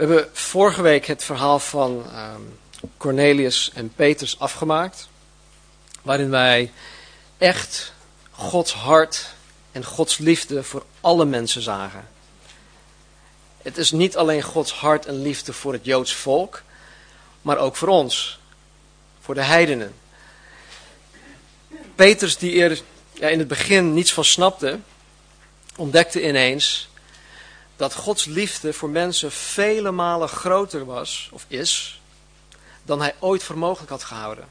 We hebben vorige week het verhaal van ehm, Cornelius en Petrus afgemaakt. Waarin wij echt Gods hart en Gods liefde voor alle mensen zagen. Het is niet alleen Gods hart en liefde voor het Joods volk, maar ook voor ons, voor de heidenen. Petrus, die er ja, in het begin niets van snapte, ontdekte ineens dat Gods liefde voor mensen vele malen groter was, of is, dan hij ooit voor mogelijk had gehouden.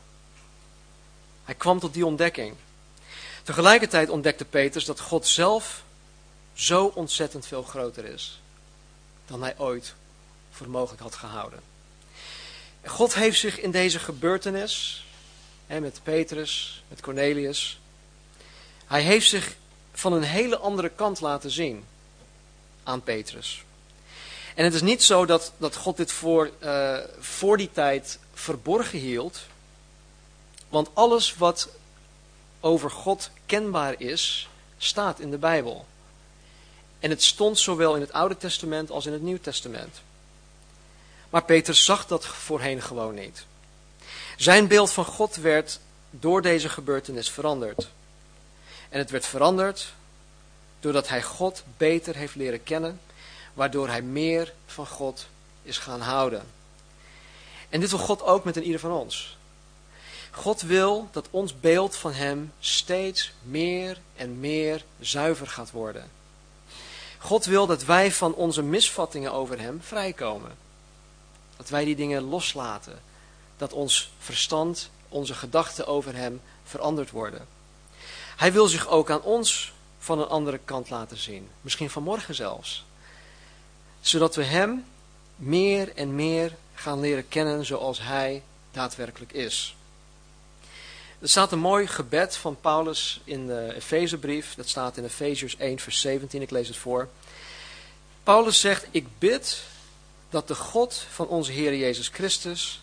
Hij kwam tot die ontdekking. Tegelijkertijd ontdekte Petrus dat God zelf zo ontzettend veel groter is dan hij ooit voor mogelijk had gehouden. God heeft zich in deze gebeurtenis, met Petrus, met Cornelius, hij heeft zich van een hele andere kant laten zien aan Petrus. En het is niet zo dat, dat God dit voor, uh, voor die tijd verborgen hield. Want alles wat over God kenbaar is, staat in de Bijbel. En het stond zowel in het Oude Testament als in het Nieuw Testament. Maar Petrus zag dat voorheen gewoon niet. Zijn beeld van God werd door deze gebeurtenis veranderd. En het werd veranderd doordat hij God beter heeft leren kennen, waardoor hij meer van God is gaan houden. En dit wil God ook met een ieder van ons. God wil dat ons beeld van Hem steeds meer en meer zuiver gaat worden. God wil dat wij van onze misvattingen over Hem vrijkomen. Dat wij die dingen loslaten. Dat ons verstand, onze gedachten over Hem veranderd worden. Hij wil zich ook aan ons van een andere kant laten zien. Misschien vanmorgen zelfs. Zodat we Hem meer en meer gaan leren kennen zoals Hij daadwerkelijk is. Er staat een mooi gebed van Paulus in de Efezebrief. Dat staat in Efeziërs 1 vers 17. Ik lees het voor. Paulus zegt, ik bid dat de God van onze Heer Jezus Christus,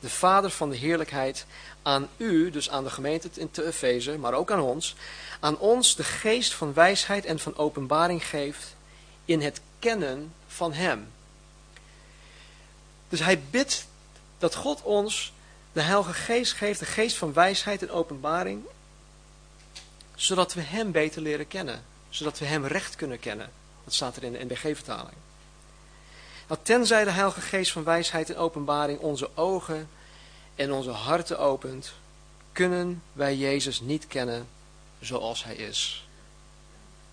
de Vader van de heerlijkheid, aan u, dus aan de gemeente in te Efeze, maar ook aan ons, aan ons de geest van wijsheid en van openbaring geeft in het kennen van Hem. Dus hij bidt dat God ons de Heilige Geest geeft, de geest van wijsheid en openbaring, zodat we Hem beter leren kennen, zodat we Hem recht kunnen kennen. Dat staat er in de NBG-vertaling. Nou, tenzij de Heilige Geest van wijsheid en openbaring onze ogen en onze harten opent, kunnen wij Jezus niet kennen zoals hij is.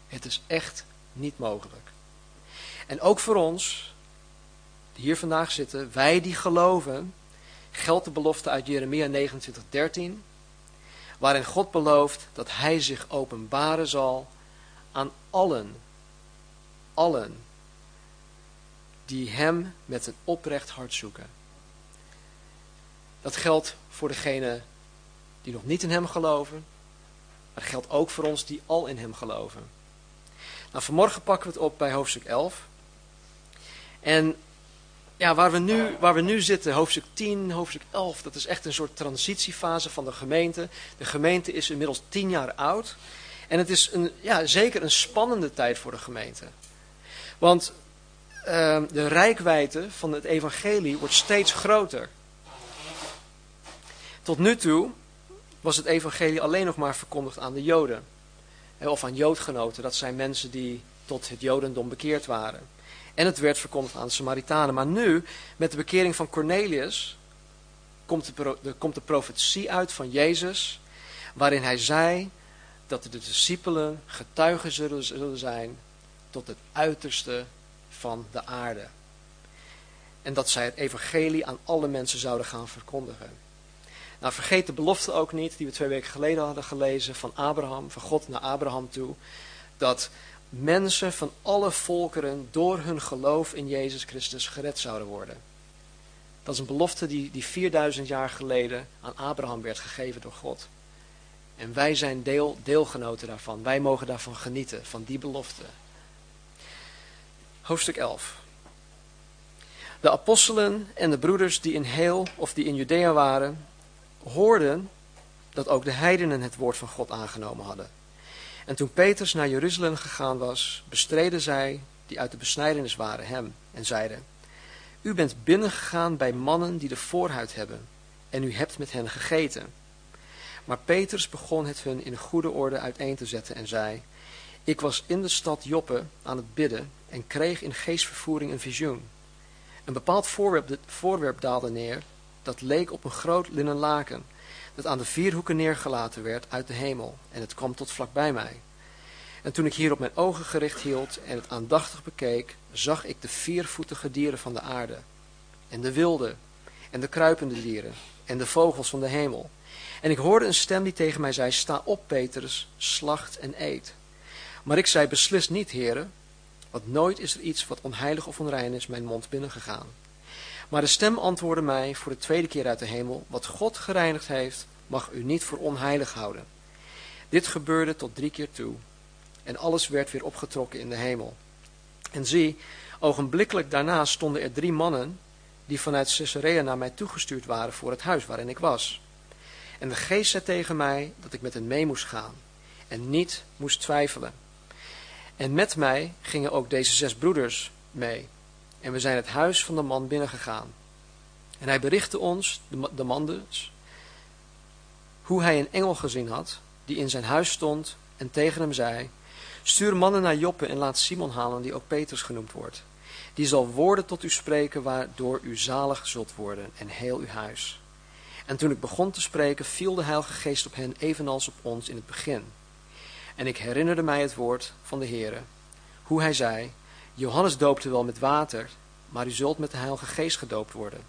Het is echt niet mogelijk. En ook voor ons, die hier vandaag zitten, wij die geloven, geldt de belofte uit Jeremia 29, 13, waarin God belooft dat hij zich openbaren zal aan allen, allen, die hem met een oprecht hart zoeken. Dat geldt voor degenen die nog niet in hem geloven, maar dat geldt ook voor ons die al in hem geloven. Nou, vanmorgen pakken we het op bij hoofdstuk 11. En ja, waar we, nu, waar we nu zitten, hoofdstuk 10, hoofdstuk 11, dat is echt een soort transitiefase van de gemeente. De gemeente is inmiddels 10 jaar oud. En het is een, ja, zeker een spannende tijd voor de gemeente. Want uh, de rijkwijde van het evangelie wordt steeds groter. Tot nu toe was het evangelie alleen nog maar verkondigd aan de Joden. Of aan Joodgenoten, dat zijn mensen die tot het Jodendom bekeerd waren. En het werd verkondigd aan de Samaritanen. Maar nu, met de bekering van Cornelius, komt de, komt de profetie uit van Jezus, waarin hij zei dat de discipelen getuigen zullen, zullen zijn tot het uiterste van de aarde. En dat zij het evangelie aan alle mensen zouden gaan verkondigen. Nou, vergeet de belofte ook niet, die we twee weken geleden hadden gelezen, van Abraham, van God naar Abraham toe. Dat mensen van alle volkeren door hun geloof in Jezus Christus gered zouden worden. Dat is een belofte die, die 4000 jaar geleden aan Abraham werd gegeven door God. En wij zijn deel, deelgenoten daarvan. Wij mogen daarvan genieten, van die belofte. Hoofdstuk 11. De apostelen en de broeders die in Heel of die in Judea waren, hoorden dat ook de heidenen het woord van God aangenomen hadden. En toen Petrus naar Jeruzalem gegaan was, bestreden zij, die uit de besnijdenis waren, hem en zeiden, U bent binnengegaan bij mannen die de voorhuid hebben, en u hebt met hen gegeten. Maar Petrus begon het hun in goede orde uiteen te zetten en zei, Ik was in de stad Joppe aan het bidden en kreeg in geestvervoering een visioen. Een bepaald voorwerp, voorwerp daalde neer, dat leek op een groot linnen laken, dat aan de vier hoeken neergelaten werd uit de hemel, en het kwam tot vlakbij mij. En toen ik hierop mijn ogen gericht hield en het aandachtig bekeek, zag ik de viervoetige dieren van de aarde, en de wilde, en de kruipende dieren, en de vogels van de hemel. En ik hoorde een stem die tegen mij zei, sta op Petrus, slacht en eet. Maar ik zei, beslist niet, heren, want nooit is er iets wat onheilig of onrein is mijn mond binnengegaan. Maar de stem antwoordde mij voor de tweede keer uit de hemel, wat God gereinigd heeft, mag u niet voor onheilig houden. Dit gebeurde tot drie keer toe, en alles werd weer opgetrokken in de hemel. En zie, ogenblikkelijk daarna stonden er drie mannen, die vanuit Caesarea naar mij toegestuurd waren voor het huis waarin ik was. En de geest zei tegen mij dat ik met hen mee moest gaan, en niet moest twijfelen. En met mij gingen ook deze zes broeders mee. En we zijn het huis van de man binnengegaan. En hij berichtte ons, de, man dus, hoe hij een engel gezien had, die in zijn huis stond en tegen hem zei, stuur mannen naar Joppe en laat Simon halen, die ook Petrus genoemd wordt. Die zal woorden tot u spreken, waardoor u zalig zult worden en heel uw huis. En toen ik begon te spreken, viel de Heilige Geest op hen, evenals op ons in het begin. En ik herinnerde mij het woord van de Heere, hoe hij zei, Johannes doopte wel met water, maar u zult met de Heilige Geest gedoopt worden.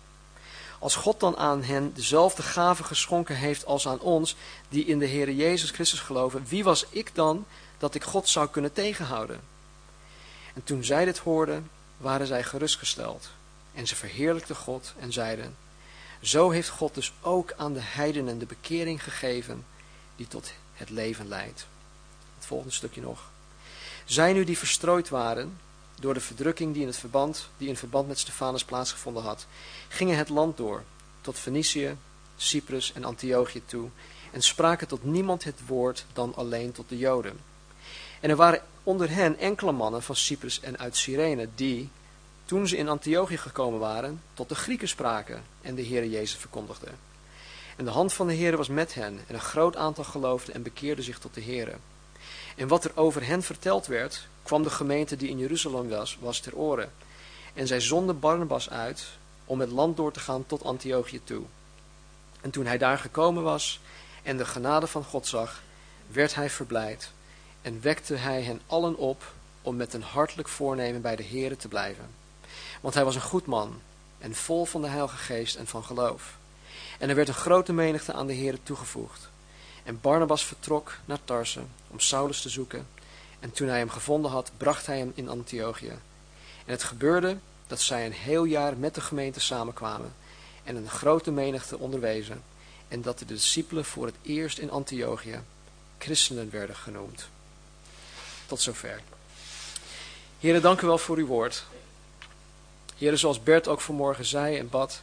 Als God dan aan hen dezelfde gave geschonken heeft als aan ons, die in de Heere Jezus Christus geloven, wie was ik dan dat ik God zou kunnen tegenhouden? En toen zij dit hoorden, waren zij gerustgesteld. En ze verheerlijkten God en zeiden, zo heeft God dus ook aan de heidenen de bekering gegeven die tot het leven leidt. Het volgende stukje nog. Zij nu die verstrooid waren door de verdrukking die in, het verband, die in verband met Stefanus plaatsgevonden had, gingen het land door, tot Fenicië, Cyprus en Antiochië toe, en spraken tot niemand het woord dan alleen tot de Joden. En er waren onder hen enkele mannen van Cyprus en uit Cyrene, die, toen ze in Antiochië gekomen waren, tot de Grieken spraken en de Heere Jezus verkondigden. En de hand van de Heere was met hen, en een groot aantal geloofde en bekeerde zich tot de Heere. En wat er over hen verteld werd, kwam de gemeente die in Jeruzalem was, was ter oren. En zij zonden Barnabas uit om het land door te gaan tot Antiochië toe. En toen hij daar gekomen was en de genade van God zag, werd hij verblijd en wekte hij hen allen op om met een hartelijk voornemen bij de Here te blijven. Want hij was een goed man en vol van de Heilige Geest en van geloof. En er werd een grote menigte aan de Here toegevoegd. En Barnabas vertrok naar Tarse om Saulus te zoeken. En toen hij hem gevonden had, bracht hij hem in Antiochië. En het gebeurde dat zij een heel jaar met de gemeente samenkwamen en een grote menigte onderwezen. En dat de discipelen voor het eerst in Antiochië christenen werden genoemd. Tot zover. Heren, dank u wel voor uw woord. Heren, zoals Bert ook vanmorgen zei en bad.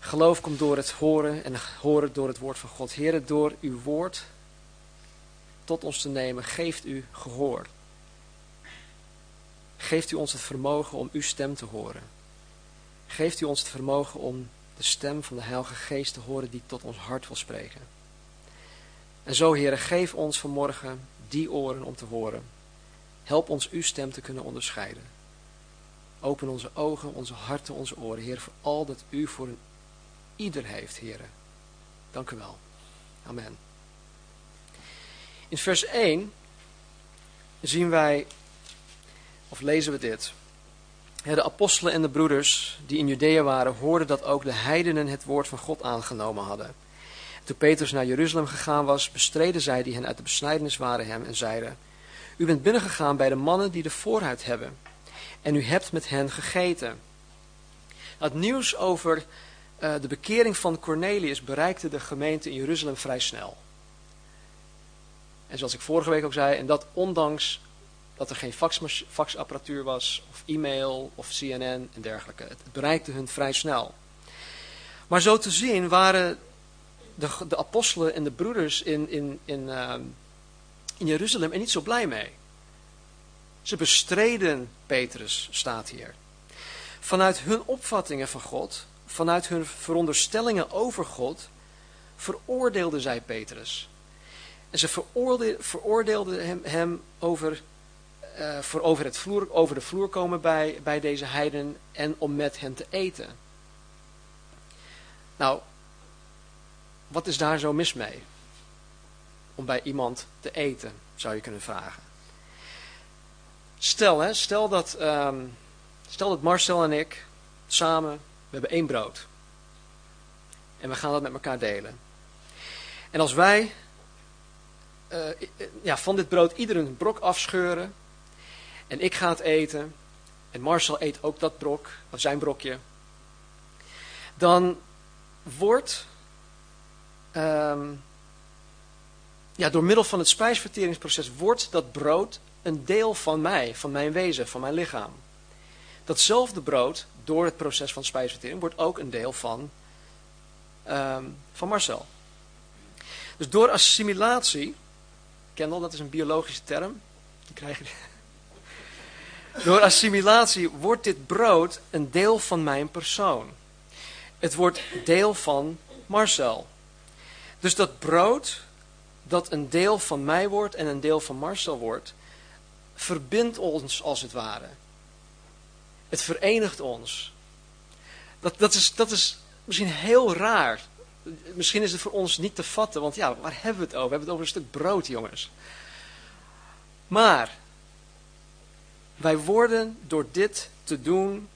Geloof komt door het horen en horen door het woord van God. Heren, door uw woord tot ons te nemen, geeft u gehoor. Geeft u ons het vermogen om uw stem te horen. Geeft u ons het vermogen om de stem van de Heilige Geest te horen die tot ons hart wil spreken. En zo, heren, geef ons vanmorgen die oren om te horen. Help ons uw stem te kunnen onderscheiden. Open onze ogen, onze harten, onze oren, Heer, voor al dat u voor een ieder heeft, Heer. Dank u wel. Amen. In vers 1 zien wij, of lezen we dit. De apostelen en de broeders die in Judea waren, hoorden dat ook de heidenen het woord van God aangenomen hadden. Toen Petrus naar Jeruzalem gegaan was, bestreden zij die hen uit de besnijdenis waren hem en zeiden, U bent binnengegaan bij de mannen die de voorhuid hebben, en u hebt met hen gegeten. Het nieuws over uh, de bekering van Cornelius bereikte de gemeente in Jeruzalem vrij snel. En zoals ik vorige week ook zei, en dat ondanks dat er geen fax, faxapparatuur was, of e-mail, of CNN en dergelijke. Het bereikte hun vrij snel. Maar zo te zien waren de, de apostelen en de broeders in, in, in, uh, in Jeruzalem er niet zo blij mee. Ze bestreden Petrus, staat hier. Vanuit hun opvattingen van God, vanuit hun veronderstellingen over God, veroordeelden zij Petrus. En ze veroordeelden, hem, hem over, uh, voor over, het vloer, over de vloer komen bij, bij deze heiden en om met hen te eten. Nou, wat is daar zo mis mee? Om bij iemand te eten, zou je kunnen vragen. Stel, hè, stel, dat, um, stel dat Marcel en ik samen, we hebben één brood. En we gaan dat met elkaar delen. En als wij uh, ja, van dit brood ieder een brok afscheuren. En ik ga het eten. En Marcel eet ook dat brok, of zijn brokje. Dan wordt um, ja, door middel van het spijsverteringsproces wordt dat brood een deel van mij, van mijn wezen, van mijn lichaam. Datzelfde brood, door het proces van spijsvertering, wordt ook een deel van, um, van Marcel. Dus door assimilatie, Kendall, dat is een biologische term, die krijg je. Door assimilatie wordt dit brood een deel van mijn persoon. Het wordt deel van Marcel. Dus dat brood, dat een deel van mij wordt en een deel van Marcel wordt, verbindt ons als het ware. Het verenigt ons. Dat, dat, is, dat is misschien heel raar. Misschien is het voor ons niet te vatten, want ja, waar hebben we het over? We hebben het over een stuk brood, jongens. Maar, wij worden door dit te doen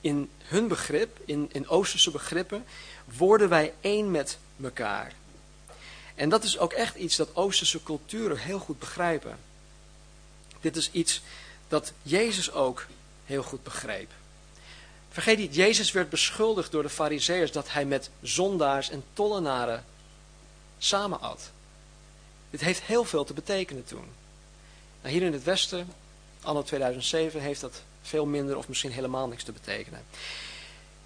in hun begrip, in, in Oosterse begrippen, worden wij één met elkaar. En dat is ook echt iets dat Oosterse culturen heel goed begrijpen. Dit is iets dat Jezus ook heel goed begreep. Vergeet niet, Jezus werd beschuldigd door de fariseeërs dat hij met zondaars en tollenaren samen at. Dit heeft heel veel te betekenen toen. Nou, hier in het Westen, anno 2007, heeft dat veel minder of misschien helemaal niks te betekenen.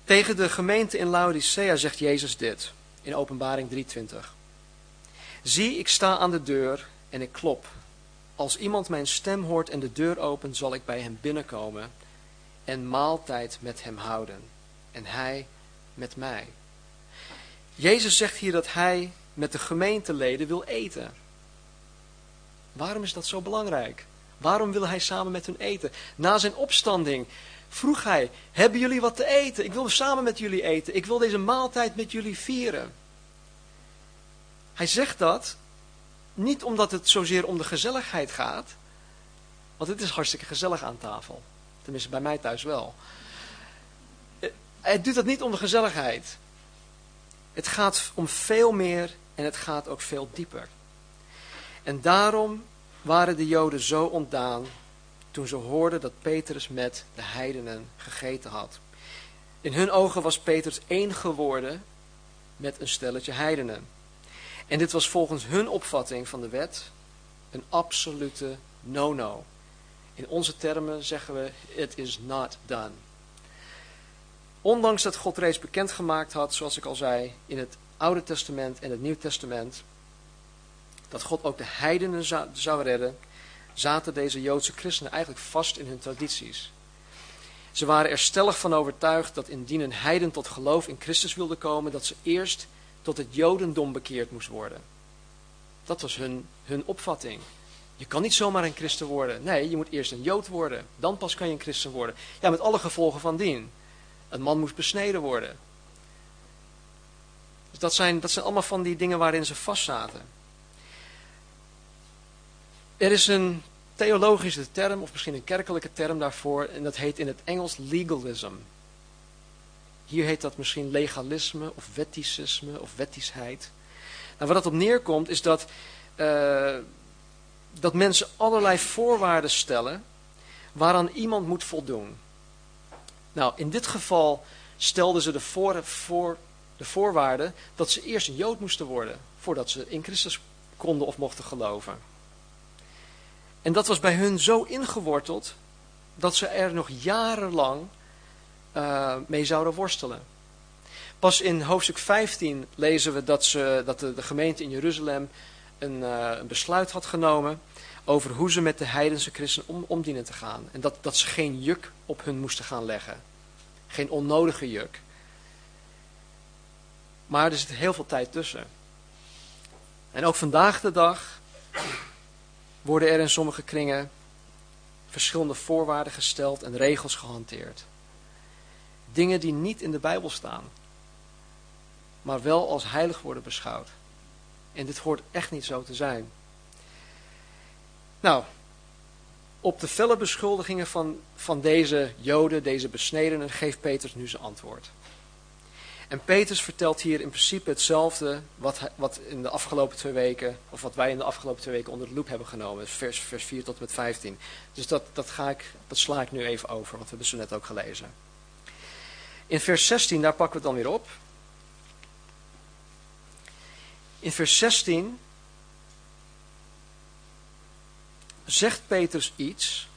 Tegen de gemeente in Laodicea zegt Jezus dit, in openbaring 3.20. Zie, ik sta aan de deur en ik klop. Als iemand mijn stem hoort en de deur opent, zal ik bij hem binnenkomen en maaltijd met hem houden. En hij met mij. Jezus zegt hier dat hij met de gemeenteleden wil eten. Waarom is dat zo belangrijk? Waarom wil hij samen met hen eten? Na zijn opstanding vroeg hij, hebben jullie wat te eten? Ik wil samen met jullie eten. Ik wil deze maaltijd met jullie vieren. Hij zegt dat niet omdat het zozeer om de gezelligheid gaat, want het is hartstikke gezellig aan tafel. Tenminste, bij mij thuis wel. Eh, hij doet dat niet om de gezelligheid. Het gaat om veel meer en het gaat ook veel dieper. En daarom waren de Joden zo ontdaan toen ze hoorden dat Petrus met de heidenen gegeten had. In hun ogen was Petrus één geworden met een stelletje heidenen. En dit was volgens hun opvatting van de wet een absolute no-no. In onze termen zeggen we, it is not done. Ondanks dat God reeds bekendgemaakt had, zoals ik al zei, in het Oude Testament en het Nieuw Testament, dat God ook de heidenen zou redden, zaten deze Joodse christenen eigenlijk vast in hun tradities. Ze waren er stellig van overtuigd dat indien een heiden tot geloof in Christus wilde komen, dat ze eerst tot het Jodendom bekeerd moest worden. Dat was hun, hun opvatting. Je kan niet zomaar een christen worden. Nee, je moet eerst een Jood worden. Dan pas kan je een christen worden. Ja, met alle gevolgen van dien. Een man moest besneden worden. Dus dat zijn, dat zijn allemaal van die dingen waarin ze vastzaten. Er is een theologische term, of misschien een kerkelijke term daarvoor, en dat heet in het Engels legalism. Hier heet dat misschien legalisme of wetticisme of wettischheid. Nou, waar dat op neerkomt is dat, uh, dat mensen allerlei voorwaarden stellen waaraan iemand moet voldoen. Nou, in dit geval stelden ze de, voor, de voorwaarde dat ze eerst een Jood moesten worden voordat ze in Christus konden of mochten geloven. En dat was bij hun zo ingeworteld dat ze er nog jarenlang uh, mee zouden worstelen. Pas in hoofdstuk 15 lezen we dat, ze, dat de gemeente in Jeruzalem een, uh, een, besluit had genomen over hoe ze met de heidense christenen om, te gaan. En dat, dat ze geen juk op hun moesten gaan leggen. Geen onnodige juk. Maar er zit heel veel tijd tussen. En ook vandaag de dag worden er in sommige kringen verschillende voorwaarden gesteld en regels gehanteerd. Dingen die niet in de Bijbel staan, maar wel als heilig worden beschouwd. En dit hoort echt niet zo te zijn. Nou, op de felle beschuldigingen van, van deze Joden, deze besnedenen, geeft Petrus nu zijn antwoord. En Petrus vertelt hier in principe hetzelfde wat, wat in de afgelopen twee weken, of wat wij in de afgelopen twee weken onder de loep hebben genomen. Vers, vers 4 tot met 15. Dus dat, dat, ga ik, dat sla ik nu even over, want we hebben zo net ook gelezen. In vers 16, daar pakken we het dan weer op. In vers 16 zegt Petrus iets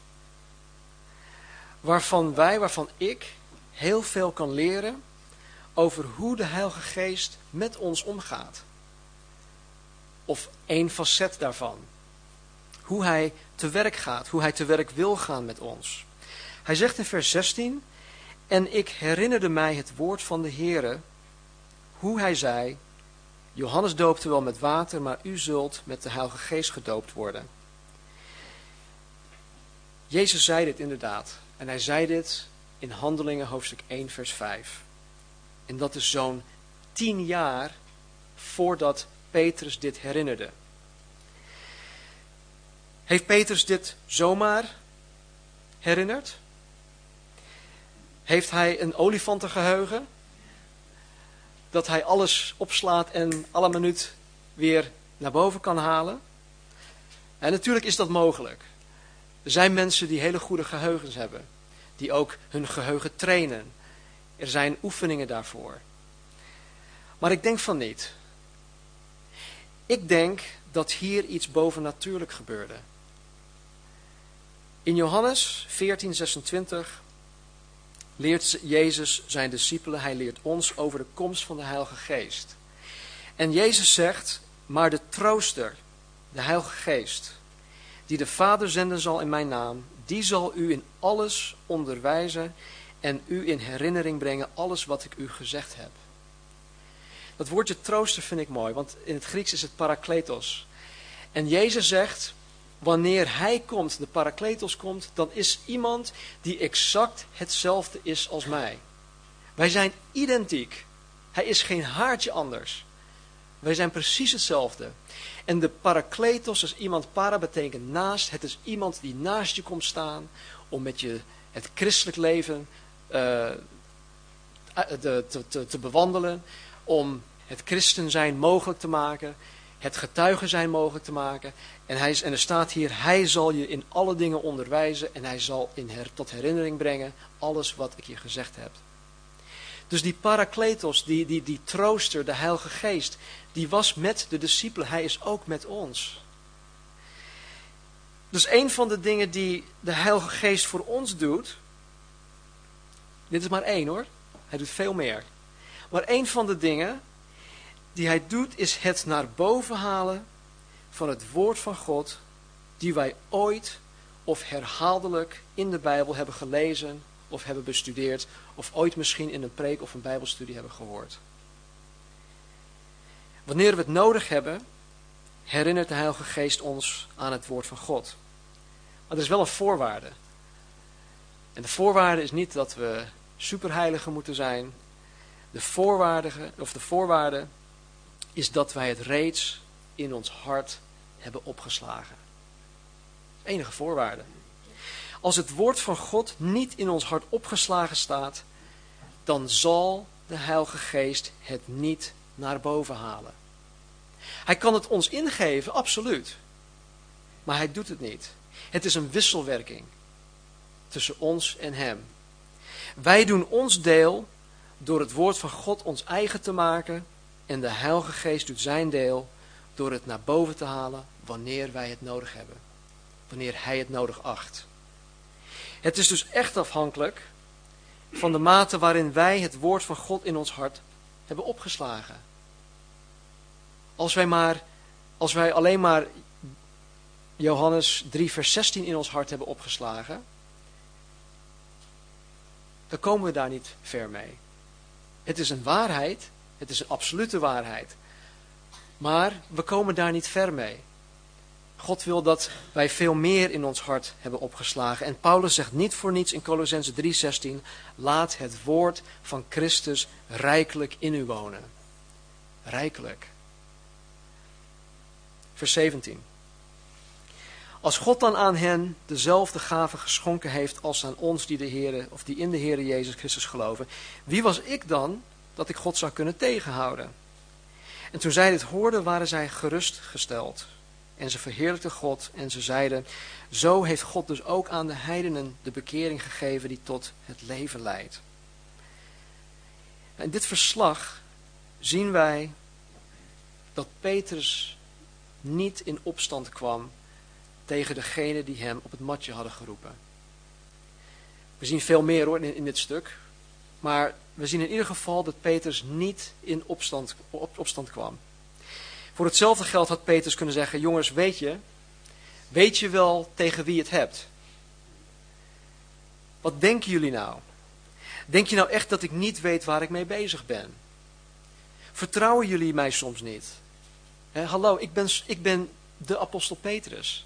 waarvan wij, waarvan ik heel veel kan leren over hoe de Heilige Geest met ons omgaat. Of één facet daarvan. Hoe hij te werk gaat, hoe hij te werk wil gaan met ons. Hij zegt in vers 16, en ik herinnerde mij het woord van de Heere, hoe hij zei, Johannes doopte wel met water, maar u zult met de Heilige Geest gedoopt worden. Jezus zei dit inderdaad. En hij zei dit in Handelingen hoofdstuk 1 vers 5. En dat is zo'n tien jaar voordat Petrus dit herinnerde. Heeft Petrus dit zomaar herinnerd? Heeft hij een olifantengeheugen? Dat hij alles opslaat en alle minuut weer naar boven kan halen? En natuurlijk is dat mogelijk. Er zijn mensen die hele goede geheugens hebben. Die ook hun geheugen trainen. Er zijn oefeningen daarvoor. Maar ik denk van niet. Ik denk dat hier iets bovennatuurlijk gebeurde. In Johannes 14:26 leert Jezus zijn discipelen, hij leert ons over de komst van de Heilige Geest. En Jezus zegt, maar de trooster, de Heilige Geest, die de Vader zenden zal in mijn naam, die zal u in alles onderwijzen en u in herinnering brengen alles wat ik u gezegd heb. Dat woordje trooster vind ik mooi, want in het Grieks is het parakletos. En Jezus zegt, wanneer hij komt, de parakletos komt, dan is iemand die exact hetzelfde is als mij. Wij zijn identiek. Hij is geen haartje anders. Wij zijn precies hetzelfde. En de parakletos is iemand, para betekent naast. Het is iemand die naast je komt staan om met je het christelijk leven uh, te, te, te bewandelen. Om het christen zijn mogelijk te maken. Het getuigen zijn mogelijk te maken. En, hij, en er staat hier, hij zal je in alle dingen onderwijzen. En hij zal in her, tot herinnering brengen alles wat ik je gezegd heb. Dus die parakletos, die, die, die trooster, de heilige geest, die was met de discipelen. Hij is ook met ons. Dus een van de dingen die de heilige geest voor ons doet, dit is maar één hoor, hij doet veel meer. Maar een van de dingen die hij doet is het naar boven halen van het woord van God die wij ooit of herhaaldelijk in de Bijbel hebben gelezen of hebben bestudeerd of ooit misschien in een preek of een bijbelstudie hebben gehoord. Wanneer we het nodig hebben, herinnert de Heilige Geest ons aan het woord van God. Maar er is wel een voorwaarde. En de voorwaarde is niet dat we superheiligen moeten zijn. De voorwaarde, of de voorwaarde is dat wij het reeds in ons hart hebben opgeslagen. Enige voorwaarde. Als het woord van God niet in ons hart opgeslagen staat, dan zal de Heilige Geest het niet naar boven halen. Hij kan het ons ingeven, absoluut. Maar hij doet het niet. Het is een wisselwerking tussen ons en hem. Wij doen ons deel door het woord van God ons eigen te maken en de Heilige Geest doet zijn deel door het naar boven te halen wanneer wij het nodig hebben. Wanneer hij het nodig acht. Het is dus echt afhankelijk van de mate waarin wij het woord van God in ons hart hebben opgeslagen. Als wij, maar, als wij alleen maar Johannes 3 vers 16 in ons hart hebben opgeslagen, dan komen we daar niet ver mee. Het is een waarheid, het is een absolute waarheid. Maar we komen daar niet ver mee. God wil dat wij veel meer in ons hart hebben opgeslagen. En Paulus zegt niet voor niets in Colossense 3:16: laat het woord van Christus rijkelijk in u wonen. Rijkelijk. Vers 17. Als God dan aan hen dezelfde gave geschonken heeft als aan ons die, de Heere, of die in de Heer Jezus Christus geloven, wie was ik dan dat ik God zou kunnen tegenhouden? En toen zij dit hoorden, waren zij gerustgesteld. En ze verheerlijkten God en ze zeiden, zo heeft God dus ook aan de heidenen de bekering gegeven die tot het leven leidt. In dit verslag zien wij dat Petrus niet in opstand kwam tegen degene die hem op het matje hadden geroepen. We zien veel meer hoor in, in dit stuk. Maar we zien in ieder geval dat Petrus niet in opstand, op, opstand kwam. Voor hetzelfde geld had Petrus kunnen zeggen: Jongens, weet je, weet je wel tegen wie je het hebt? Wat denken jullie nou? Denk je nou echt dat ik niet weet waar ik mee bezig ben? Vertrouwen jullie mij soms niet? hallo, ik ben, ik ben de apostel Petrus.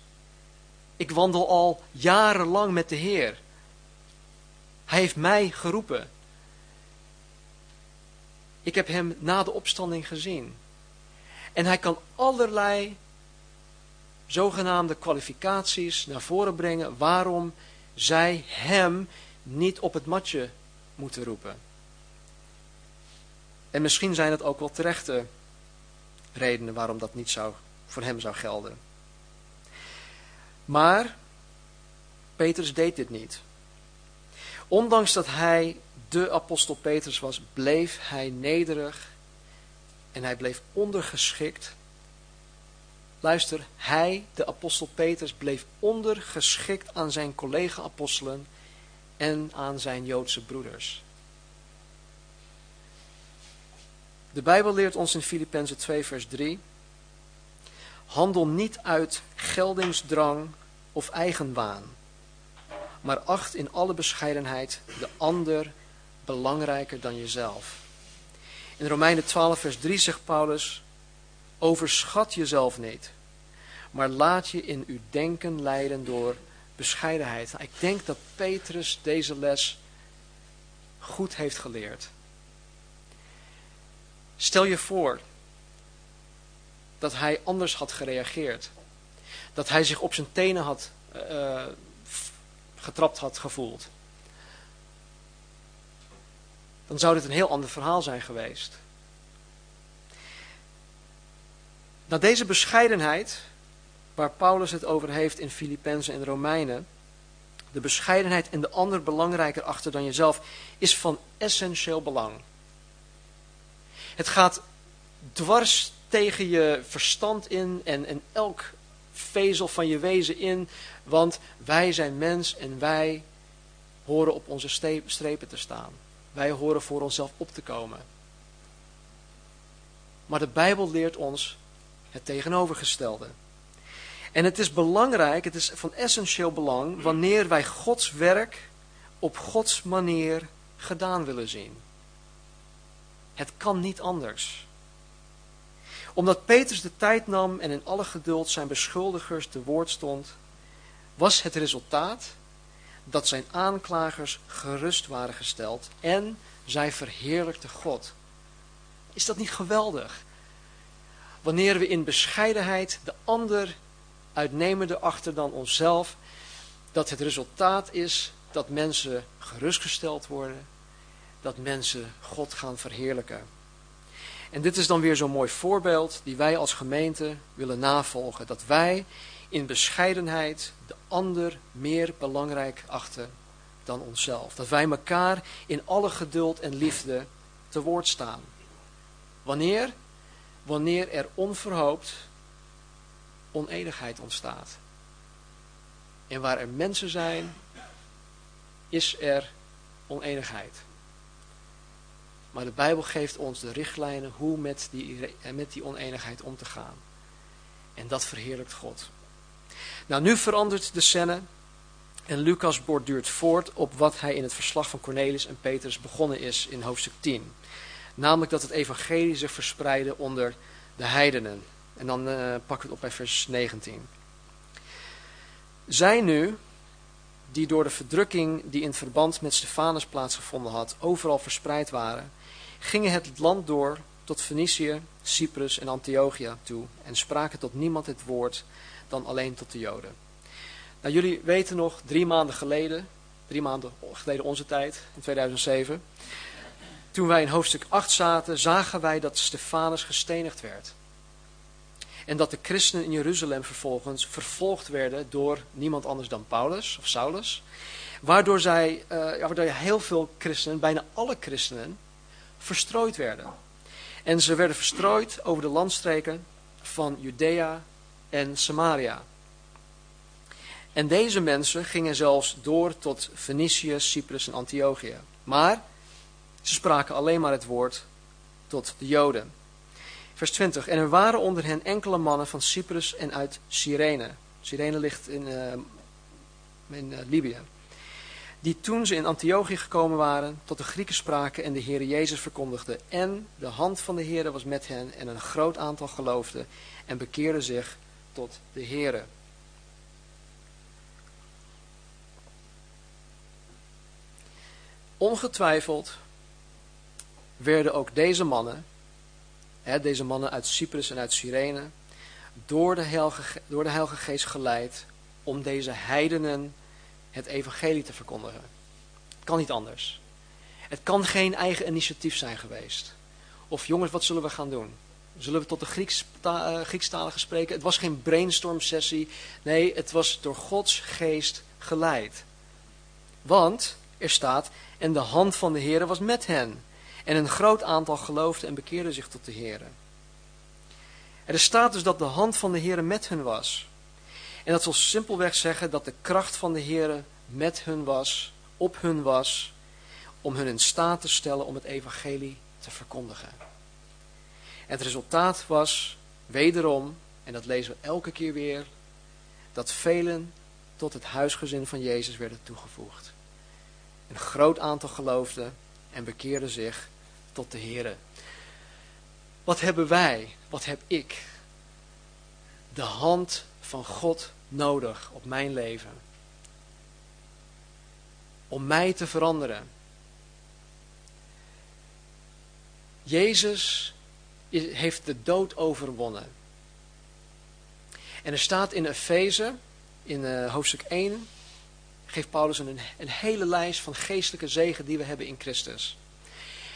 Ik wandel al jarenlang met de Heer. Hij heeft mij geroepen. Ik heb hem na de opstanding gezien. En hij kan allerlei zogenaamde kwalificaties naar voren brengen waarom zij hem niet op het matje moeten roepen. En misschien zijn het ook wel terechte redenen waarom dat niet zou, voor hem zou gelden. Maar Petrus deed dit niet. Ondanks dat hij de apostel Petrus was, bleef hij nederig en hij bleef ondergeschikt. Luister, hij, de apostel Petrus, bleef ondergeschikt aan zijn collega-apostelen en aan zijn Joodse broeders. De Bijbel leert ons in Filippenzen 2 vers 3 Handel niet uit geldingsdrang of eigenwaan, maar acht in alle bescheidenheid de ander belangrijker dan jezelf. In Romeinen 12, vers 3 zegt Paulus: Overschat jezelf niet, maar laat je in uw denken leiden door bescheidenheid. Ik denk dat Petrus deze les goed heeft geleerd. Stel je voor dat hij anders had gereageerd. Dat hij zich op zijn tenen had uh, getrapt had gevoeld. Dan zou dit een heel ander verhaal zijn geweest. Na deze bescheidenheid, waar Paulus het over heeft in Filippenzen en Romeinen, de bescheidenheid en de ander belangrijker achter dan jezelf, is van essentieel belang. Het gaat dwars tegen je verstand in en, en elk vezel van je wezen in. Want wij zijn mens en wij horen op onze strepen te staan. Wij horen voor onszelf op te komen. Maar de Bijbel leert ons het tegenovergestelde. En het is belangrijk, het is van essentieel belang, wanneer wij Gods werk op Gods manier gedaan willen zien. Het kan niet anders omdat Petrus de tijd nam en in alle geduld zijn beschuldigers te woord stond, was het resultaat dat zijn aanklagers gerust waren gesteld en zij verheerlijkte God. Is dat niet geweldig? Wanneer we in bescheidenheid de ander uitnemender achter dan onszelf, dat het resultaat is dat mensen gerustgesteld worden, dat mensen God gaan verheerlijken. En dit is dan weer zo'n mooi voorbeeld die wij als gemeente willen navolgen. Dat wij in bescheidenheid de ander meer belangrijk achten dan onszelf. Dat wij elkaar in alle geduld en liefde te woord staan. Wanneer? Wanneer er onverhoopt oneenigheid ontstaat. En waar er mensen zijn, is er oneenigheid. Maar de Bijbel geeft ons de richtlijnen hoe met die, met die oneenigheid om te gaan. En dat verheerlijkt God. Nou, nu verandert de scène. En Lucas borduurt voort op wat hij in het verslag van Cornelis en Petrus begonnen is in hoofdstuk 10. Namelijk dat het evangelie zich verspreidde onder de heidenen. En dan uh, pakken we het op bij vers 19. Zij nu, die door de verdrukking die in verband met Stefanus plaatsgevonden had, overal verspreid waren, gingen het land door tot Fenicië, Cyprus en Antiochia toe en spraken tot niemand het woord dan alleen tot de Joden. Nou, jullie weten nog, drie maanden geleden, drie maanden geleden onze tijd, in 2007, toen wij in hoofdstuk 8 zaten, zagen wij dat Stefanus gestenigd werd. En dat de christenen in Jeruzalem vervolgens vervolgd werden door niemand anders dan Paulus of Saulus. Waardoor, zij, uh, waardoor heel veel christenen, bijna alle christenen, verstrooid werden. En ze werden verstrooid over de landstreken van Judea en Samaria. En deze mensen gingen zelfs door tot Fenicië, Cyprus en Antiochië. Maar ze spraken alleen maar het woord tot de Joden. Vers 20. En er waren onder hen enkele mannen van Cyprus en uit Cyrene. Cyrene ligt in, uh, in uh, Libië. Die toen ze in Antiochië gekomen waren, tot de Grieken spraken en de Heer Jezus verkondigden. En de hand van de Heer was met hen en een groot aantal geloofden en bekeerden zich tot de Heer. Ongetwijfeld werden ook deze mannen, hè, deze mannen uit Cyprus en uit Cyrene, door de, Heilige, door de Heilige Geest geleid om deze heidenen het evangelie te verkondigen. Het kan niet anders. Het kan geen eigen initiatief zijn geweest. Of jongens, wat zullen we gaan doen? Zullen we tot de Grieks, uh, Griekstaligen spreken? Het was geen brainstorm sessie. Nee, het was door Gods geest geleid. Want er staat, en de hand van de Heer was met hen. En een groot aantal geloofde en bekeerde zich tot de Heer. Er staat dus dat de hand van de Heer met hen was. En dat wil simpelweg zeggen dat de kracht van de Heer met hun was, op hun was, om hun in staat te stellen om het evangelie te verkondigen. Het resultaat was wederom, en dat lezen we elke keer weer, dat velen tot het huisgezin van Jezus werden toegevoegd. Een groot aantal geloofden en bekeerden zich tot de Heer. Wat hebben wij, wat heb ik? De hand van God nodig op mijn leven. Om mij te veranderen. Jezus heeft de dood overwonnen. En er staat in Efeze, in uh, hoofdstuk 1, geeft Paulus een, een hele lijst van geestelijke zegen die we hebben in Christus.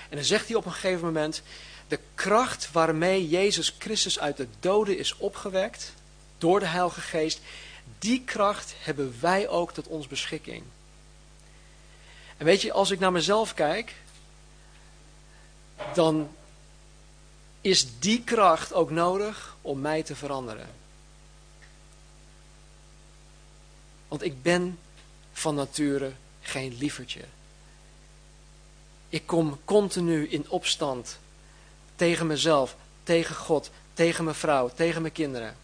En dan zegt hij op een gegeven moment, de kracht waarmee Jezus Christus uit de doden is opgewekt, door de Heilige Geest, die kracht hebben wij ook tot ons beschikking. En weet je, als ik naar mezelf kijk, dan is die kracht ook nodig om mij te veranderen. Want ik ben van nature geen lievertje. Ik kom continu in opstand tegen mezelf, tegen God, tegen mijn vrouw, tegen mijn kinderen.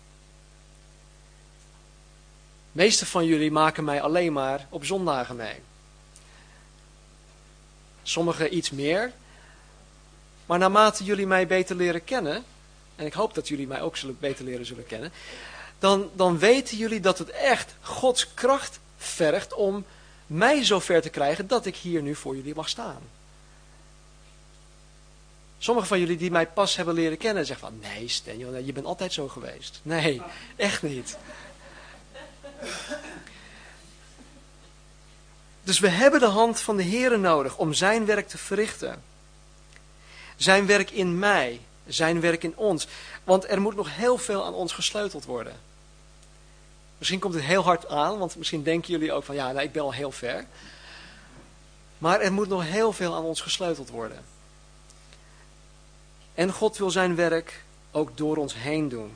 De meeste van jullie maken mij alleen maar op zondagen mee. Sommigen iets meer. Maar naarmate jullie mij beter leren kennen, en ik hoop dat jullie mij ook zullen beter leren zullen kennen, dan, dan weten jullie dat het echt Gods kracht vergt om mij zover te krijgen dat ik hier nu voor jullie mag staan. Sommigen van jullie die mij pas hebben leren kennen zeggen van, nee Stenjo, je bent altijd zo geweest. Nee, echt niet. Dus we hebben de hand van de Heer nodig om zijn werk te verrichten. Zijn werk in mij, zijn werk in ons. Want er moet nog heel veel aan ons gesleuteld worden. Misschien komt het heel hard aan, want misschien denken jullie ook van ja, nou, ik ben al heel ver. Maar er moet nog heel veel aan ons gesleuteld worden. En God wil zijn werk ook door ons heen doen.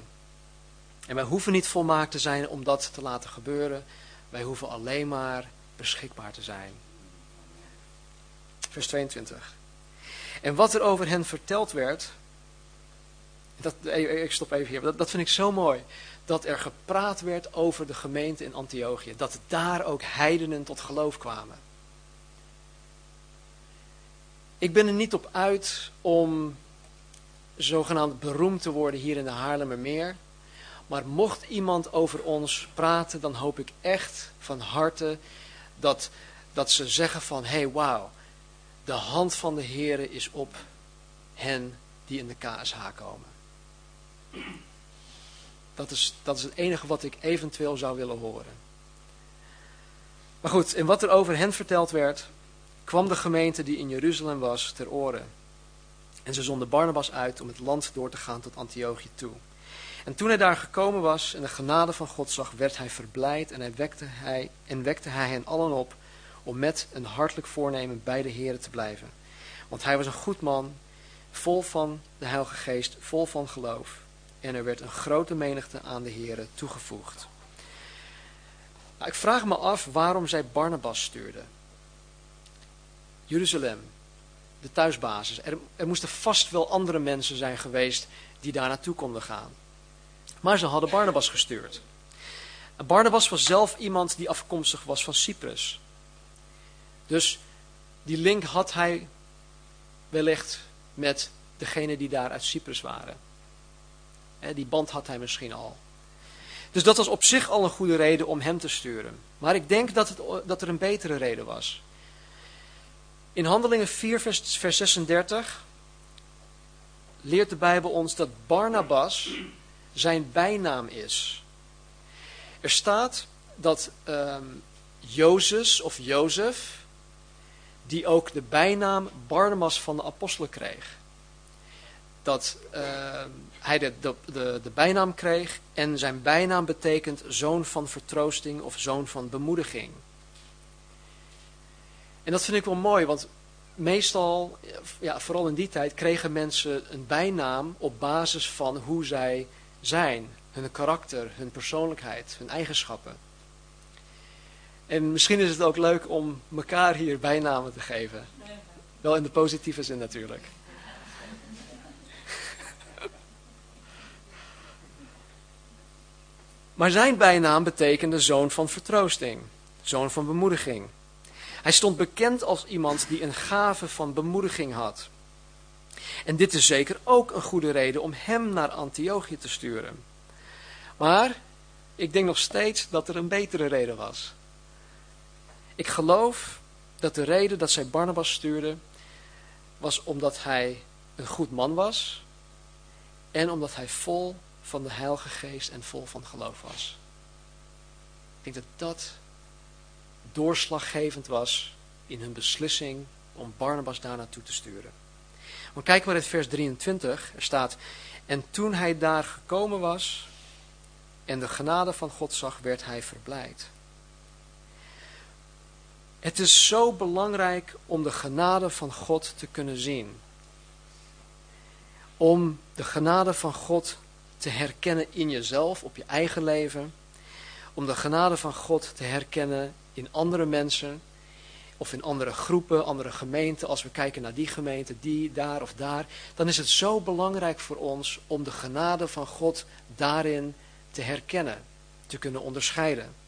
En wij hoeven niet volmaakt te zijn om dat te laten gebeuren. Wij hoeven alleen maar beschikbaar te zijn. Vers 22. En wat er over hen verteld werd. Dat, ik stop even hier. Dat, dat vind ik zo mooi. dat er gepraat werd over de gemeente in Antiochië. Dat daar ook heidenen tot geloof kwamen. Ik ben er niet op uit om zogenaamd beroemd te worden hier in de Haarlemmermeer. Maar mocht iemand over ons praten, dan hoop ik echt van harte dat, dat ze zeggen van, hé hey, wauw, de hand van de Heere is op hen die in de KSH komen. Dat is, dat is het enige wat ik eventueel zou willen horen. Maar goed, in wat er over hen verteld werd, kwam de gemeente die in Jeruzalem was ter oren. En ze zonden Barnabas uit om het land door te gaan tot Antiochië toe. En toen hij daar gekomen was en de genade van God zag, werd hij verblijd en, hij wekte, hij, en wekte hij hen allen op om met een hartelijk voornemen bij de Heeren te blijven. Want hij was een goed man, vol van de Heilige Geest, vol van geloof. En er werd een grote menigte aan de Heeren toegevoegd. Nou, ik vraag me af waarom zij Barnabas stuurde. Jeruzalem, de thuisbasis. Er, er moesten vast wel andere mensen zijn geweest die daar naartoe konden gaan. Maar ze hadden Barnabas gestuurd. Barnabas was zelf iemand die afkomstig was van Cyprus. Dus die link had hij wellicht met degene die daar uit Cyprus waren. Die band had hij misschien al. Dus dat was op zich al een goede reden om hem te sturen. Maar ik denk dat, het, dat er een betere reden was. In Handelingen 4, vers, vers 36 leert de Bijbel ons dat Barnabas zijn bijnaam is. Er staat dat um, Jozef of Jozef, die ook de bijnaam Barnabas van de apostelen kreeg. Dat uh, hij de, de, de, de bijnaam kreeg en zijn bijnaam betekent zoon van vertroosting of zoon van bemoediging. En dat vind ik wel mooi, want meestal, ja, vooral in die tijd, kregen mensen een bijnaam op basis van hoe zij zijn. Hun karakter, hun persoonlijkheid, hun eigenschappen. En misschien is het ook leuk om elkaar hier bijnamen te geven. Wel in de positieve zin natuurlijk. Maar zijn bijnaam betekende zoon van vertroosting, zoon van bemoediging. Hij stond bekend als iemand die een gave van bemoediging had. En dit is zeker ook een goede reden om hem naar Antiochië te sturen. Maar ik denk nog steeds dat er een betere reden was. Ik geloof dat de reden dat zij Barnabas stuurde was omdat hij een goed man was en omdat hij vol van de Heilige Geest en vol van geloof was. Ik denk dat dat doorslaggevend was in hun beslissing om Barnabas daar naartoe te sturen. Maar kijk maar in vers 23. Er staat, en toen hij daar gekomen was en de genade van God zag, werd hij verblijd. Het is zo belangrijk om de genade van God te kunnen zien. Om de genade van God te herkennen in jezelf, op je eigen leven. Om de genade van God te herkennen in andere mensen of in andere groepen, andere gemeenten, als we kijken naar die gemeente, die, daar of daar, dan is het zo belangrijk voor ons om de genade van God daarin te herkennen, te kunnen onderscheiden.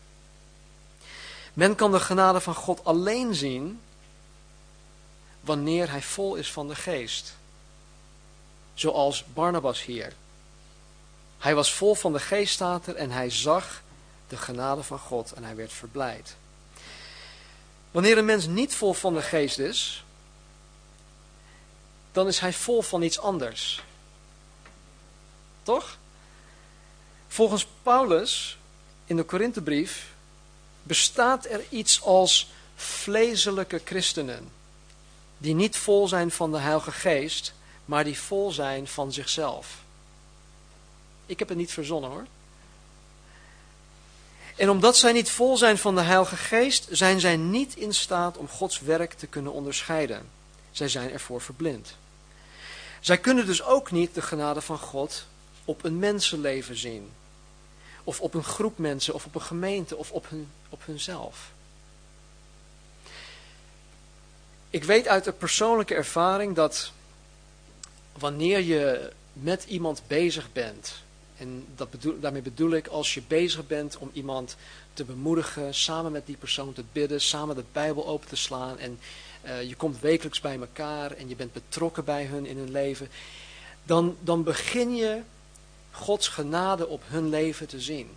Men kan de genade van God alleen zien wanneer hij vol is van de geest. Zoals Barnabas hier. Hij was vol van de geest, staat er, en hij zag de genade van God en hij werd verblijd. Wanneer een mens niet vol van de geest is, dan is hij vol van iets anders. Toch? Volgens Paulus in de Korinthebrief bestaat er iets als vleeselijke christenen. Die niet vol zijn van de Heilige Geest, maar die vol zijn van zichzelf. Ik heb het niet verzonnen hoor. En omdat zij niet vol zijn van de Heilige Geest, zijn zij niet in staat om Gods werk te kunnen onderscheiden. Zij zijn ervoor verblind. Zij kunnen dus ook niet de genade van God op een mensenleven zien. Of op een groep mensen, of op een gemeente, of op, hun, op hunzelf. Ik weet uit de persoonlijke ervaring dat wanneer je met iemand bezig bent, En dat bedoel, daarmee bedoel ik als je bezig bent om iemand te bemoedigen, samen met die persoon te bidden, samen de Bijbel open te slaan en uh, je komt wekelijks bij elkaar en je bent betrokken bij hun in hun leven, dan, dan begin je Gods genade op hun leven te zien.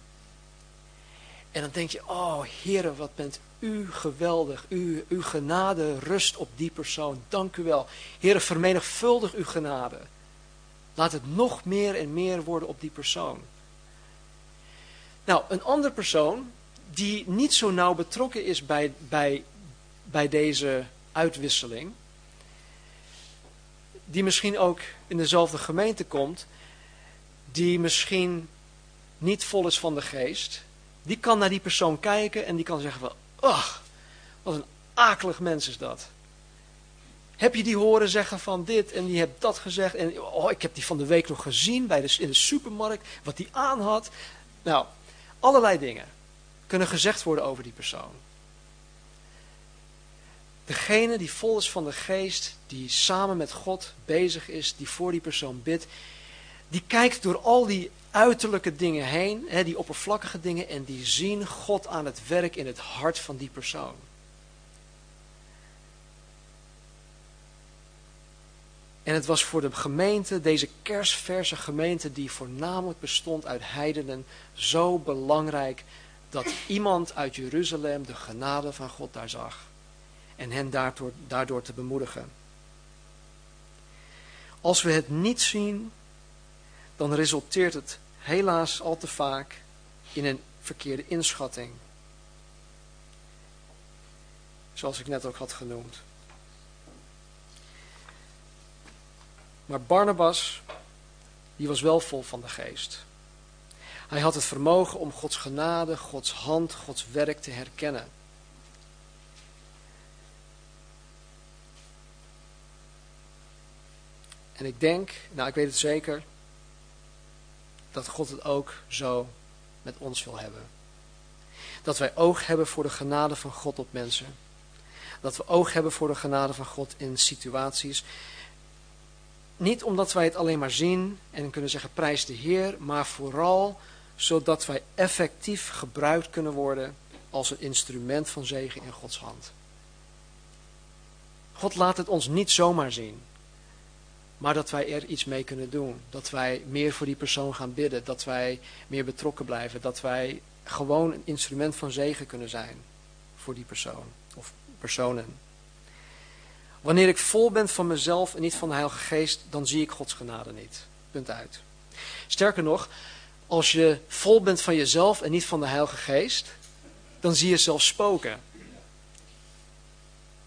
En dan denk je, oh Heere, wat bent u geweldig. U, uw genade rust op die persoon. Dank u wel. Heere, vermenigvuldig uw genade. Laat het nog meer en meer worden op die persoon. Nou, een andere persoon die niet zo nauw betrokken is bij, bij, bij deze uitwisseling, die misschien ook in dezelfde gemeente komt, die misschien niet vol is van de geest, die kan naar die persoon kijken en die kan zeggen van, ach, wat een akelig mens is dat. Heb je die horen zeggen van dit en die hebt dat gezegd en oh, ik heb die van de week nog gezien bij de, in de supermarkt, wat die aan had. Nou, allerlei dingen kunnen gezegd worden over die persoon. Degene die vol is van de geest, die samen met God bezig is, die voor die persoon bidt, die kijkt door al die uiterlijke dingen heen, hè, die oppervlakkige dingen, en die zien God aan het werk in het hart van die persoon. En het was voor de gemeente, deze kersverse gemeente die voornamelijk bestond uit heidenen, zo belangrijk dat iemand uit Jeruzalem de genade van God daar zag. En hen daardoor, daardoor te bemoedigen. Als we het niet zien, dan resulteert het helaas al te vaak in een verkeerde inschatting. Zoals ik net ook had genoemd. Maar Barnabas, die was wel vol van de geest. Hij had het vermogen om Gods genade, Gods hand, Gods werk te herkennen. En ik denk, nou ik weet het zeker, dat God het ook zo met ons wil hebben. Dat wij oog hebben voor de genade van God op mensen. Dat we oog hebben voor de genade van God in situaties. Niet omdat wij het alleen maar zien en kunnen zeggen prijs de Heer, maar vooral zodat wij effectief gebruikt kunnen worden als een instrument van zegen in Gods hand. God laat het ons niet zomaar zien maar dat wij er iets mee kunnen doen. Dat wij meer voor die persoon gaan bidden, dat wij meer betrokken blijven, dat wij gewoon een instrument van zegen kunnen zijn voor die persoon of personen. Wanneer ik vol ben van mezelf en niet van de Heilige Geest, dan zie ik Gods genade niet. Punt uit. Sterker nog, als je vol bent van jezelf en niet van de Heilige Geest, dan zie je zelfs spoken.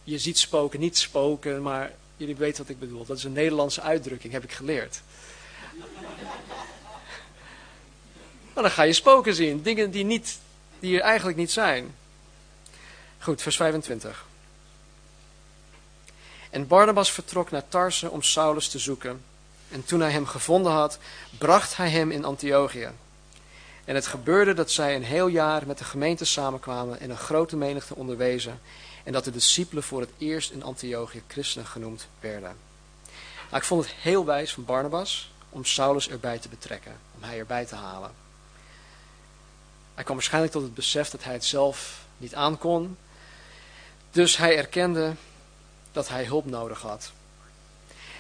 Je ziet spoken, niet spoken, maar Jullie weten wat ik bedoel. Dat is een Nederlandse uitdrukking, heb ik geleerd. Maar dan ga je spoken zien. Dingen die, niet, die er eigenlijk niet zijn. Goed, vers 25. En Barnabas vertrok naar Tarse om Saulus te zoeken. En toen hij hem gevonden had, bracht hij hem in Antiochië. En het gebeurde dat zij een heel jaar met de gemeente samenkwamen en een grote menigte onderwezen en dat de discipelen voor het eerst in Antiochië christenen genoemd werden. Nou, ik vond het heel wijs van Barnabas om Saulus erbij te betrekken, om hij erbij te halen. Hij kwam waarschijnlijk tot het besef dat hij het zelf niet aankon, dus hij erkende dat hij hulp nodig had.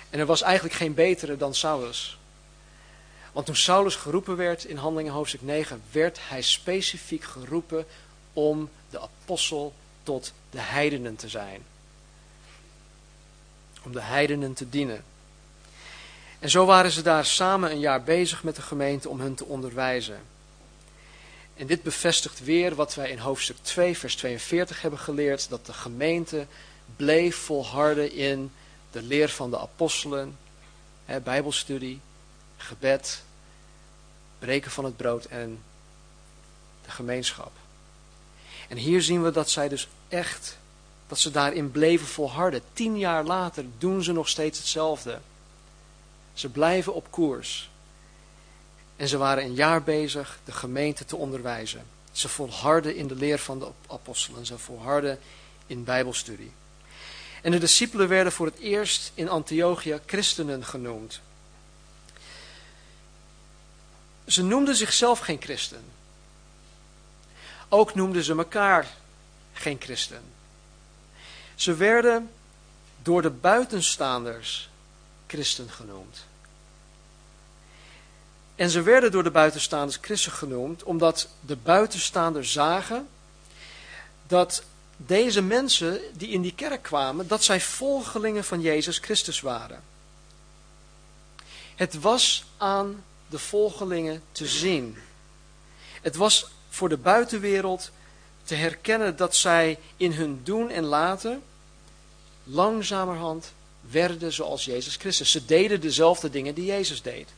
En er was eigenlijk geen betere dan Saulus. Want toen Saulus geroepen werd in Handelingen hoofdstuk 9, werd hij specifiek geroepen om de apostel tot de heidenen te zijn. Om de heidenen te dienen. En zo waren ze daar samen een jaar bezig met de gemeente om hun te onderwijzen. En dit bevestigt weer wat wij in hoofdstuk 2, vers 42 hebben geleerd: dat de gemeente bleef volharden in de leer van de apostelen, hè, Bijbelstudie, gebed, breken van het brood en de gemeenschap. En hier zien we dat zij dus echt, dat ze daarin bleven volharden. Tien jaar later doen ze nog steeds hetzelfde. Ze blijven op koers. En ze waren een jaar bezig de gemeente te onderwijzen. Ze volharden in de leer van de apostelen. Ze volharden in bijbelstudie. En de discipelen werden voor het eerst in Antiochia christenen genoemd. ze noemden zichzelf geen christen. Ook noemden ze elkaar geen christen. Ze werden door de buitenstaanders christen genoemd. En ze werden door de buitenstaanders christen genoemd omdat de buitenstaanders zagen dat deze mensen die in die kerk kwamen, dat zij volgelingen van Jezus Christus waren. Het was aan de volgelingen te zien. Het was voor de buitenwereld te herkennen dat zij in hun doen en laten langzamerhand werden zoals Jezus Christus. Ze deden dezelfde dingen die Jezus deed.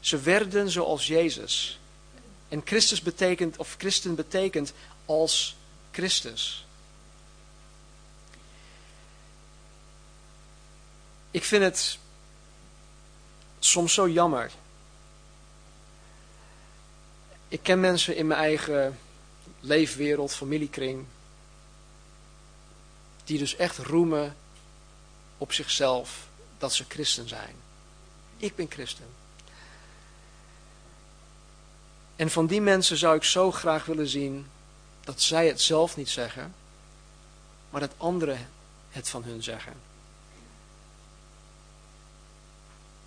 Ze werden zoals Jezus. En Christus betekent, of christen betekent als Christus. Ik vind het soms zo jammer. Ik ken mensen in mijn eigen leefwereld, familiekring, die dus echt roemen op zichzelf dat ze christen zijn. Ik ben christen. En van die mensen zou ik zo graag willen zien dat zij het zelf niet zeggen, maar dat anderen het van hun zeggen.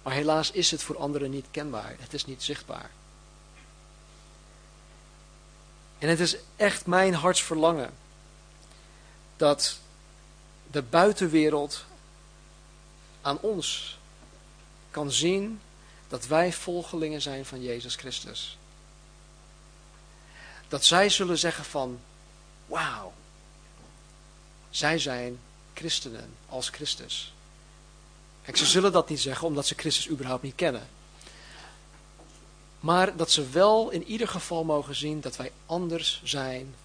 Maar helaas is het voor anderen niet kenbaar. Het is niet zichtbaar. En het is echt mijn hartsverlangen dat de buitenwereld aan ons kan zien dat wij volgelingen zijn van Jezus Christus. Dat zij zullen zeggen van, wauw, zij zijn christenen als Christus. Kijk, ze zullen dat niet zeggen omdat ze Christus überhaupt niet kennen. Maar dat ze wel in ieder geval mogen zien dat wij anders zijn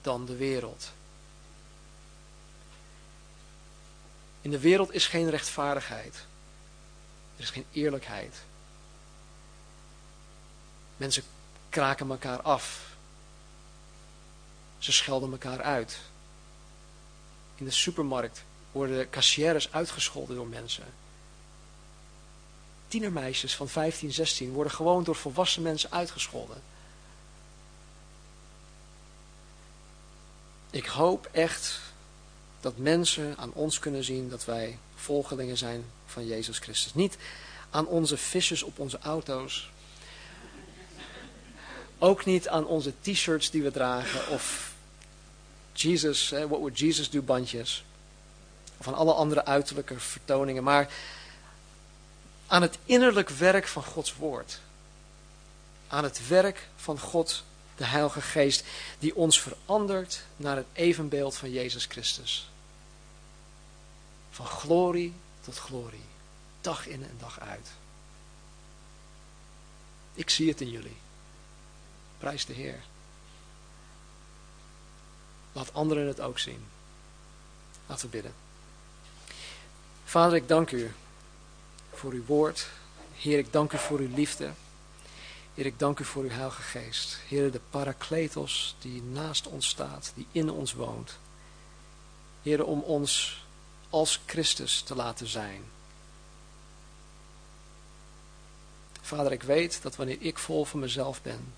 dan de wereld. In de wereld is geen rechtvaardigheid. Er is geen eerlijkheid. Mensen kraken elkaar af. Ze schelden elkaar uit. In de supermarkt worden kassières uitgescholden door mensen tienermeisjes van 15, 16 worden gewoon door volwassen mensen uitgescholden. Ik hoop echt dat mensen aan ons kunnen zien dat wij volgelingen zijn van Jezus Christus. Niet aan onze visjes op onze auto's. Ook niet aan onze t-shirts die we dragen of Jesus, what would Jesus do bandjes. Of aan alle andere uiterlijke vertoningen. Maar aan het innerlijk werk van Gods woord. Aan het werk van God, de Heilige Geest, die ons verandert naar het evenbeeld van Jezus Christus. Van glorie tot glorie, dag in en dag uit. Ik zie het in jullie. Prijs de Heer. Laat anderen het ook zien. Laten we bidden. Vader, ik dank u voor uw woord. Heer, ik dank u voor uw liefde. Heer, ik dank u voor uw Heilige Geest. Heer, de Parakletos die naast ons staat, die in ons woont. Heer, om ons als Christus te laten zijn. Vader, ik weet dat wanneer ik vol van mezelf ben,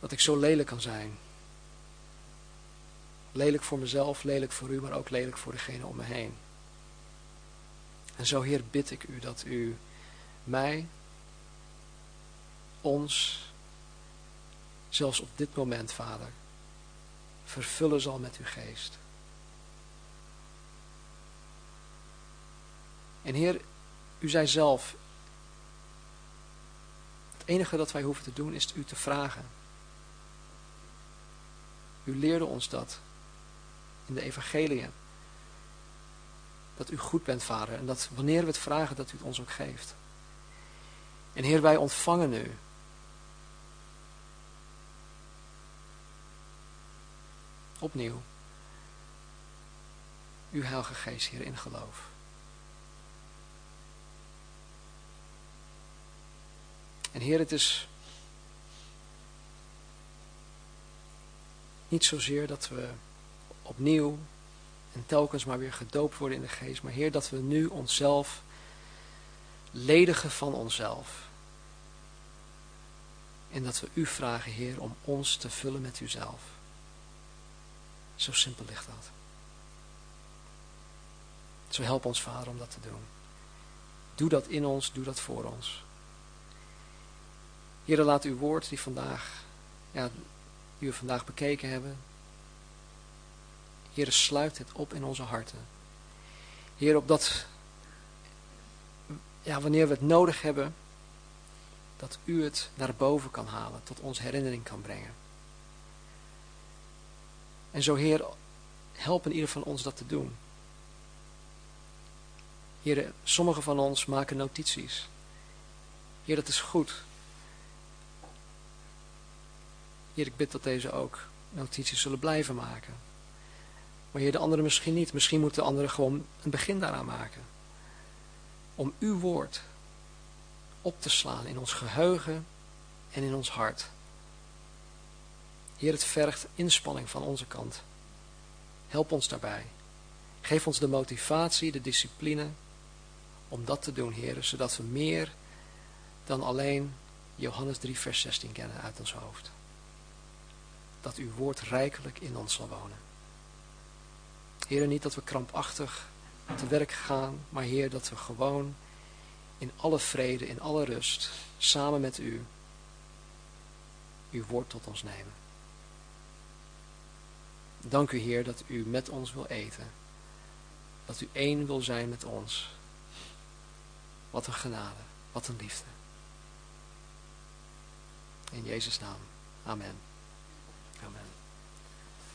dat ik zo lelijk kan zijn. Lelijk voor mezelf, lelijk voor u, maar ook lelijk voor degene om me heen. En zo, Heer, bid ik u dat u mij, ons, zelfs op dit moment, Vader, vervullen zal met uw geest. En Heer, u zei zelf, het enige dat wij hoeven te doen is u te vragen. U leerde ons dat in de evangeliën dat u goed bent, vader. En dat wanneer we het vragen, dat u het ons ook geeft. En Heer, wij ontvangen u. Opnieuw. Uw Heilige Geest, hier in geloof. En Heer, het is niet zozeer dat we opnieuw en telkens maar weer gedoopt worden in de geest. Maar Heer, dat we nu onszelf ledigen van onszelf. En dat we u vragen, Heer, om ons te vullen met uzelf. Zo simpel ligt dat. Zo help ons, Vader, om dat te doen. Doe dat in ons, doe dat voor ons. Heer, laat uw woord die vandaag, ja, die we vandaag bekeken hebben. Heer, sluit het op in onze harten. Heer, opdat, ja, wanneer we het nodig hebben, dat u het naar boven kan halen, tot onze herinnering kan brengen. En zo, Heer, help in ieder van ons dat te doen. Heer, sommigen van ons maken notities. Heer, dat is goed. Heer, ik bid dat deze ook notities zullen blijven maken. Maar de anderen misschien niet. Misschien moeten de anderen gewoon een begin daaraan maken. Om uw woord op te slaan in ons geheugen en in ons hart. Heer, het vergt inspanning van onze kant. Help ons daarbij. Geef ons de motivatie, de discipline om dat te doen, Heer, zodat we meer dan alleen Johannes 3, vers 16 kennen uit ons hoofd. Dat uw woord rijkelijk in ons zal wonen. Heer, niet dat we krampachtig te werk gaan, maar Heer, dat we gewoon in alle vrede, in alle rust, samen met u, uw woord tot ons nemen. Dank u Heer dat u met ons wil eten. Dat u één wil zijn met ons. Wat een genade, wat een liefde. In Jezus' naam. Amen. Amen.